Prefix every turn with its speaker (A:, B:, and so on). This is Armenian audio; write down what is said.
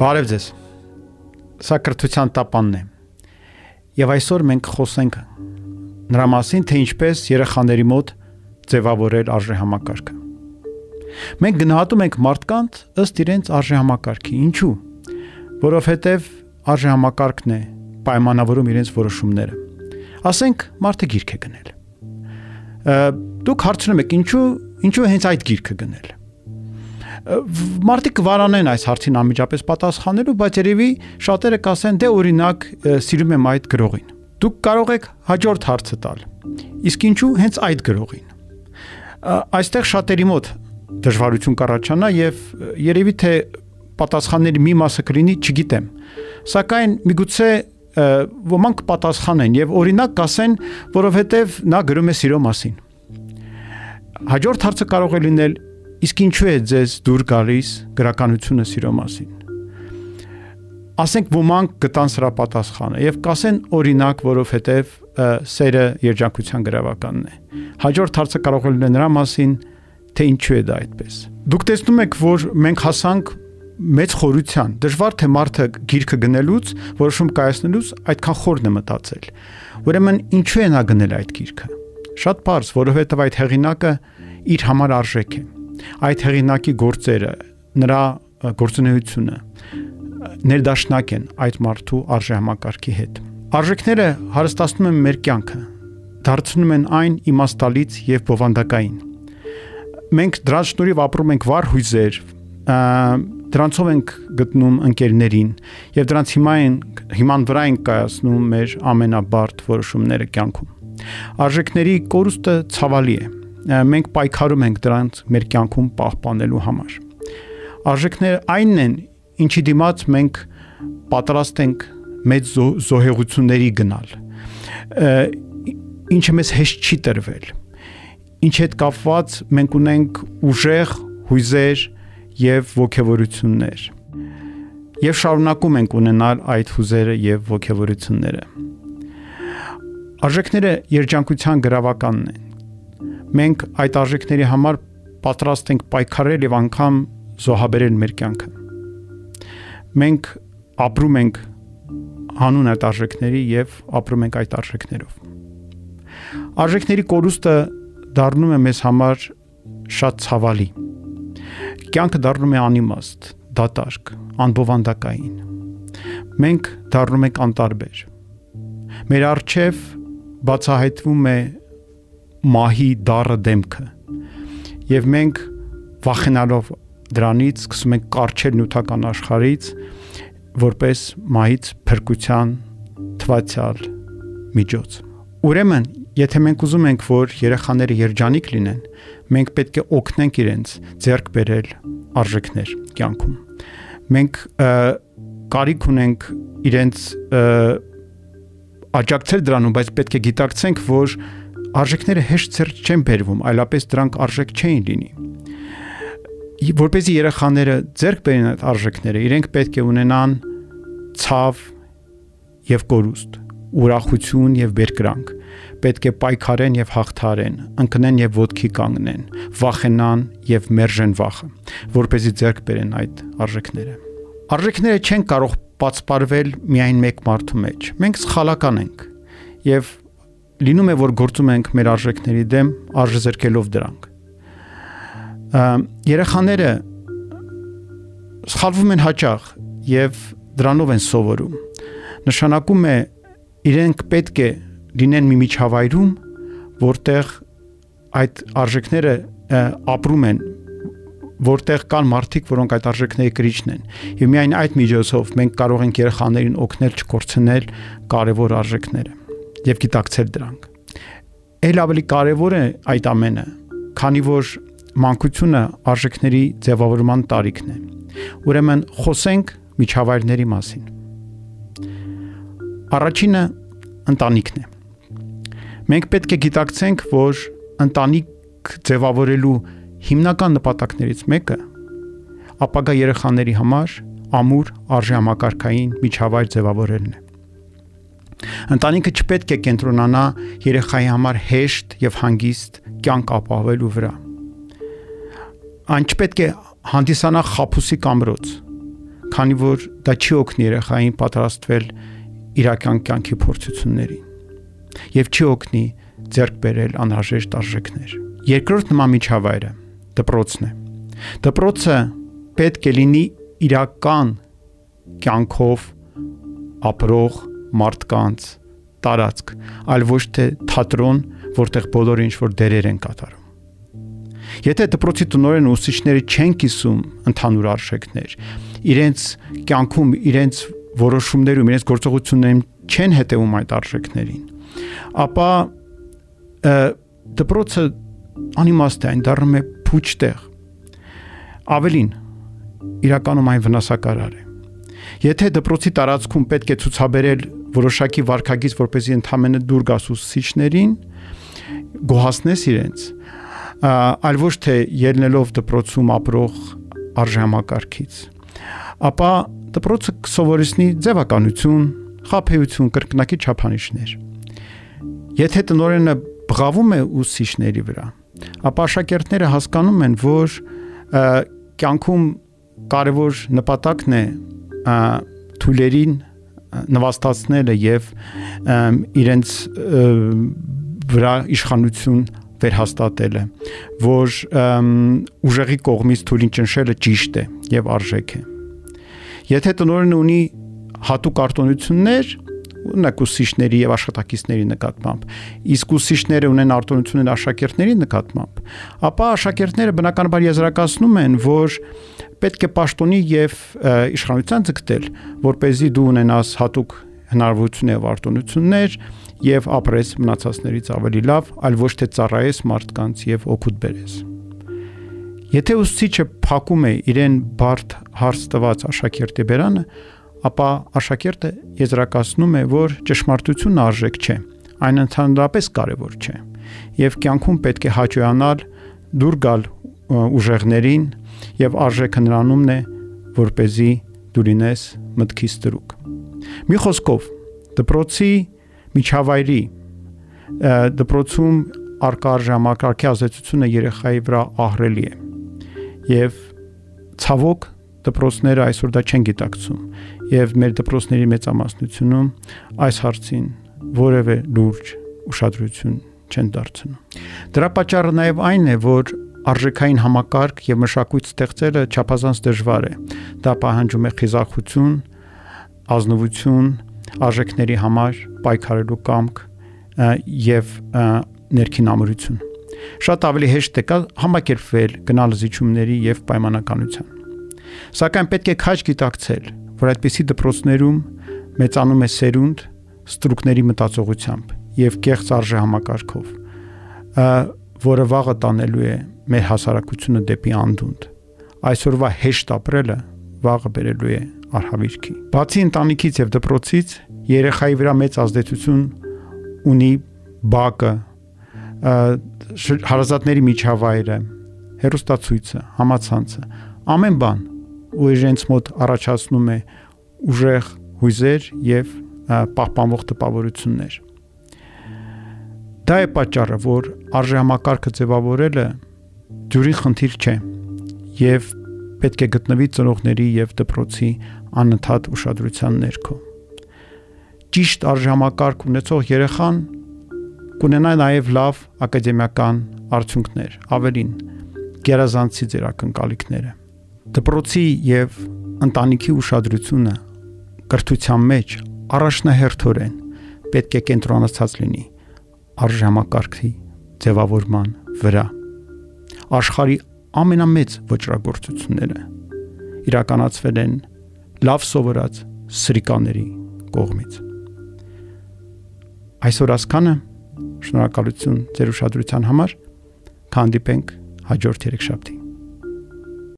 A: Բարև ձեզ։ Սա կրթության տապանն է։ Եվ այսօր մենք խոսենք նրա մասին, թե ինչպես երեխաների մոտ ձևավորել արժեհամակարգը։ Մենք գնահատում ենք մարդկանց ըստ իրենց արժեհամակարգի։ Ինչու՞։ Որովհետև արժեհամակարգն է պայմանավորում իրենց որոշումները։ Ասենք մարդը գիրք է գնել։ Դուք հարցնում եք ինչու ինչու հենց այդ գիրքը գնել Մարտիկ կվարանեն այս հարցին անմիջապես պատասխանելու, բայց երևի շատերը կասեն, դե օրինակ սիրում եմ այդ գրողին։ Դուք կարող եք հաջորդ հարցը տալ։ Իսկ ինչու հենց այդ գրողին։ Այստեղ շատերի մոտ դժվարություն կառաջանա եւ երևի թե պատասխանների մի մասը կլինի, չգիտեմ։ Սակայն միգուցե ոմանք պատասխանեն եւ օրինակ կասեն, որովհետեւ նա գրում է սիրո մասին։ Հաջորդ հարցը կարող է լինել Իսկ ինչու է ձեզ դուր գալիս գրականությունը սիրո մասին։ Ասենք ոմանք գտան սրա պատասխանը եւ կասեն օրինակ, որովհետեւ սերը երջանկության գրավականն է։ Հաջորդ հարցը կարող է լինել նրա մասին, թե ինչու է դա այդպես։ Դուք տեսնում եք, որ մենք հասանք մեծ խորության։ Դժվար թե մարդը գիրքը գնելուց, որոշում կայացնելուց այդքան խորն է մտածել։ Ուրեմն ինչու է նա գնել այդ գիրքը։ Շատ բարձ, որովհետև այդ հեղինակը իր համար արժեք է այդ հեղինակի գործերը, նրա գործունեությունը ներդաշնակ են այդ մարդու արժեհամակարգի հետ։ Արժեքները հարստացնում են մեր կյանքը, դարձնում են այն իմաստալից եւ բովանդակային։ Մենք դրանց շնորհիվ ապրում ենք վառ հույզեր, դրանցով ենք գտնում ընկերներին եւ դրանց հիմա են հիման վրա են կայացնում մեր ամենաբարդ որոշումները կյանքում։ Արժեքների կորուստը ցավալի է մենք պայքարում ենք դրանց մեր կյանքում պահպանելու համար։ Արժեքները այնն են, ինչի դիմաց մենք պատրաստ ենք մեծ զոհեղությունների գնալ։ Ինչը մեզ հեշտ չի տրվել։ Ինչ հետ կապված մենք ունենք ուժեղ հույզեր եւ ողջավորություններ։ Եվ շարունակում ենք ունենալ այդ հույզերը եւ ողջավորությունները։ Արժեքները երջանկության գրավականն են մենք այդ արժեքների համար պատրաստ ենք պայքարել եւ անգամ զոհաբերել մեր կյանքը։ Մենք ապրում ենք հանուն այդ արժեքների եւ ապրում ենք այդ արժեքներով։ Արժեքների կորուստը դառնում է մեզ համար շատ ցավալի։ Կյանքը դառնում է անիմաստ, դատարկ, անբովանդակային։ Մենք դառնում ենք անտարբեր։ Մեր արժև բացահայտվում է մահի դառը դեմքը։ Եվ մենք վախենալով դրանից սկսում ենք կարճել նյութական աշխարից որպես մահից փրկության թվացial միջոց։ Ուրեմն, եթե մենք ուզում ենք, որ երեխաները երջանիկ լինեն, մենք պետք է օգնենք իրենց ձեռք բերել արժեքներ կյանքում։ Մենք կարիք ունենք իրենց աջակցել դրանում, բայց պետք է գիտակցենք, որ արժեքները հեշտ ծեր չեն բերվում, այլապես դրանք արժեք չէին լինի։ Որպեսզի երեխաները ձեռք բերեն այդ արժեքները, իրենք պետք է ունենան ցավ եւ կորուստ, ուրախություն եւ բերկրանք։ Պետք է պայքարեն եւ հաղթարեն, ընկնեն եւ ոտքի կանգնեն, վախենան եւ մերժեն վախը, որպեսզի ձեռք բերեն այդ արժեքները։ Արժեքները չեն կարող բացպարվել միայն մեկ մարդու մեջ։ Մենք սխալական ենք եւ լինում է որ գործում ենք մեր արժեքների դեմ արժեզրկելով դրանք երեխաները սխալվում են հաճախ եւ դրանով են սովորում նշանակում է իրենք պետք է լինեն մի միջավայրում որտեղ այդ արժեքները ապրում են որտեղ կան մարդիկ, որոնք այդ արժեքների կրիչն են։ Եվ միայն այդ միջոցով մենք կարող ենք երեխաներին օգնել չկորցնել կարևոր արժեքները եւ գիտակցել դրանք։ Էլ ավելի կարեւոր է այդ ամենը, քանի որ մանկությունը արժեքների ձևավորման տարիքն է։ Ուրեմն խոսենք միջավայրների մասին։ Առաջինը ընտանիքն է։ Մենք պետք է գիտակցենք, որ ընտանիք ձևավորելու հիմնական նպատակներից մեկը ապագա երեխաների համար ամուր արժեհամակարգային միջավայր ձևավորելն է։ Ընտանիքը չպետք է կենտրոնանա երեխայի համար հեշտ եւ հանգիստ կյանք ապահովելու վրա։ Այն չպետք է հանդիսանա խափուսի կամրոց, քանի որ դա չի օգնի երեխային պատրաստվել իրական կյանքի փորձություններին եւ չի օգնի ձեռք բերել անհրաժեշտ արժեքներ։ Երկրորդ նման միջավայրը դպրոցն է։ Դպրոցը պետք է լինի իրական կյանքով ապրող մարդկանց տարածք, այլ ոչ թե թատրոն, որտեղ բոլորը ինչ որ դերեր են կատարում։ Եթե դպրոցի տնօրեն ուսուցիչները չեն կիսում ընդհանուր արժեքներ, իրենց կյանքում, իրենց որոշումներում, իրենց գործողություններում չեն հետևում այդ արժեքներին, ապա դպրոցը անիմաստ է, այն դառնում է փուչ տեղ։ Ավելին, իրականում այն վնասակարար է։ Եթե դպրոցի տարածքում պետք է ցուցաբերել որոշակի վարկագիծ, որպեսզի ընդամենը դուր գաս ուսուցիչներին, գոհացնես իրենց, այլ ոչ թե ելնելով դպրոցում ապրող արժանապատկից ապա դպրոցը կսովորեցնի ձևականություն, խափեություն, կրկնակի չափանիշներ։ Եթե տնորենը բղավում է ուսուցիչների վրա, ապա աշակերտները հասկանում են, որ կյանքում կարևոր նպատակն է թույլերին նվաստացնելը եւ իրենց վրա իշխանություն վերհաստատելը, որ ուժեղի կողմից թույլին ճնշելը ճիշտ է եւ արժեք է։ Եթե տնօրենը ունի հատուկ արտոնություններ, ունակ ուսուցիչների եւ աշխատակիցների նկատմամբ, իսկ ուսուցիչները ունեն արտոնություններ աշակերտների նկատմամբ, ապա աշակերտները բնականաբար եզրակացնում են, որ պետք է պաշտոնի եւ իշխանության ձգտել, որ เป զի դու ունենաս հատուկ հնարավորություն եւ արտոնություններ եւ ապրես մնացածներից ավելի լավ, այլ ոչ թե ծառայես մարդկանց եւ օգուտ բերես։ Եթե ուսուցիչը փակում է իրեն բարդ հարց տված աշակերտի բերանը, ապա աշակերտը եզրակացնում է, որ ճշմարտությունը արժեք չէ, այն ընդհանրապես կարևոր չէ։ Եվ կյանքում պետք է հաճոյանալ դուր գալ ուժեղներին եւ արժեքը նրանումն է, որ เป զի դու լինես մտքից տրուկ։ Մի խոսքով, դպրոցի միջավայրի դպրոցում արկա ժամակարգի ազդեցությունը երեխայի վրա ահրելի է եւ ցավոք դպրոցները այսօր դա չեն գիտակցում եւ մեր դպրոցների մեծամասնությունում այս հարցին որևէ լուրջ ուշադրություն չեն դարձնում դրա պատճառը նաեւ այն է որ արժեքային համակարգ եւ մշակույթ ստեղծելը չափազանց դժվար է դա պահանջում է խիզախություն ազնվություն արժեքների համար պայքարելու կամք եւ ներքին ամրություն։ Շատ ավելի հեշտ է կա համակերպվել գնալ զիջումների եւ պայմանականության։ Սակայն պետք է քաջ գիտակցել, որ այդպիսի դպրոցներում մեծանում է սերունդ ստրուկների մտածողությամբ եւ կեղծ արժե համակարգով, որը վաղը տանելու է մեր հասարակությունը դեպի անդունդ։ Այսօրվա հեշտ ապրելը վաղը բերելու է արհավիրքի։ Բացի ընտանիքից եւ դպրոցից, երեխայի վրա մեծ ազդեցություն ունի բակը, հարազատների միջավայրը, հերոստացույցը, համացանցը, ամեն բան, ու իրենց մոտ առաջացնում է ուժեղ հույզեր եւ պահպանող տպավորություններ։ Դա է պատճառը, որ արժեհամակարգը ձևավորելը դյուրին խնդիր չէ եւ պետք է գտնվի ծնողների եւ դպրոցի անընդհատ ուշադրության ներքո։ Ճիշտ արժամակարգ ունեցող երեխան կունենա նաև լավ ակադեմիական արդյունքներ, ավելին գերազանցի ձեր ակնկալիքները։ Դպրոցի եւ ընտանիքի ուշադրությունը կրթության մեջ առաջնահերթորեն պետք է կենտրոնացած լինի արժամակարգի ձևավորման վրա։ Աշխարի ամենամեծ վճռագործությունները իրականացվել են լավ սովորած սրիկաների կողմից։ Այսօր ասկանը շնորհակալություն ձեր ուշադրության համար։ Կհանդիպենք հաջորդ երեքշաբթի։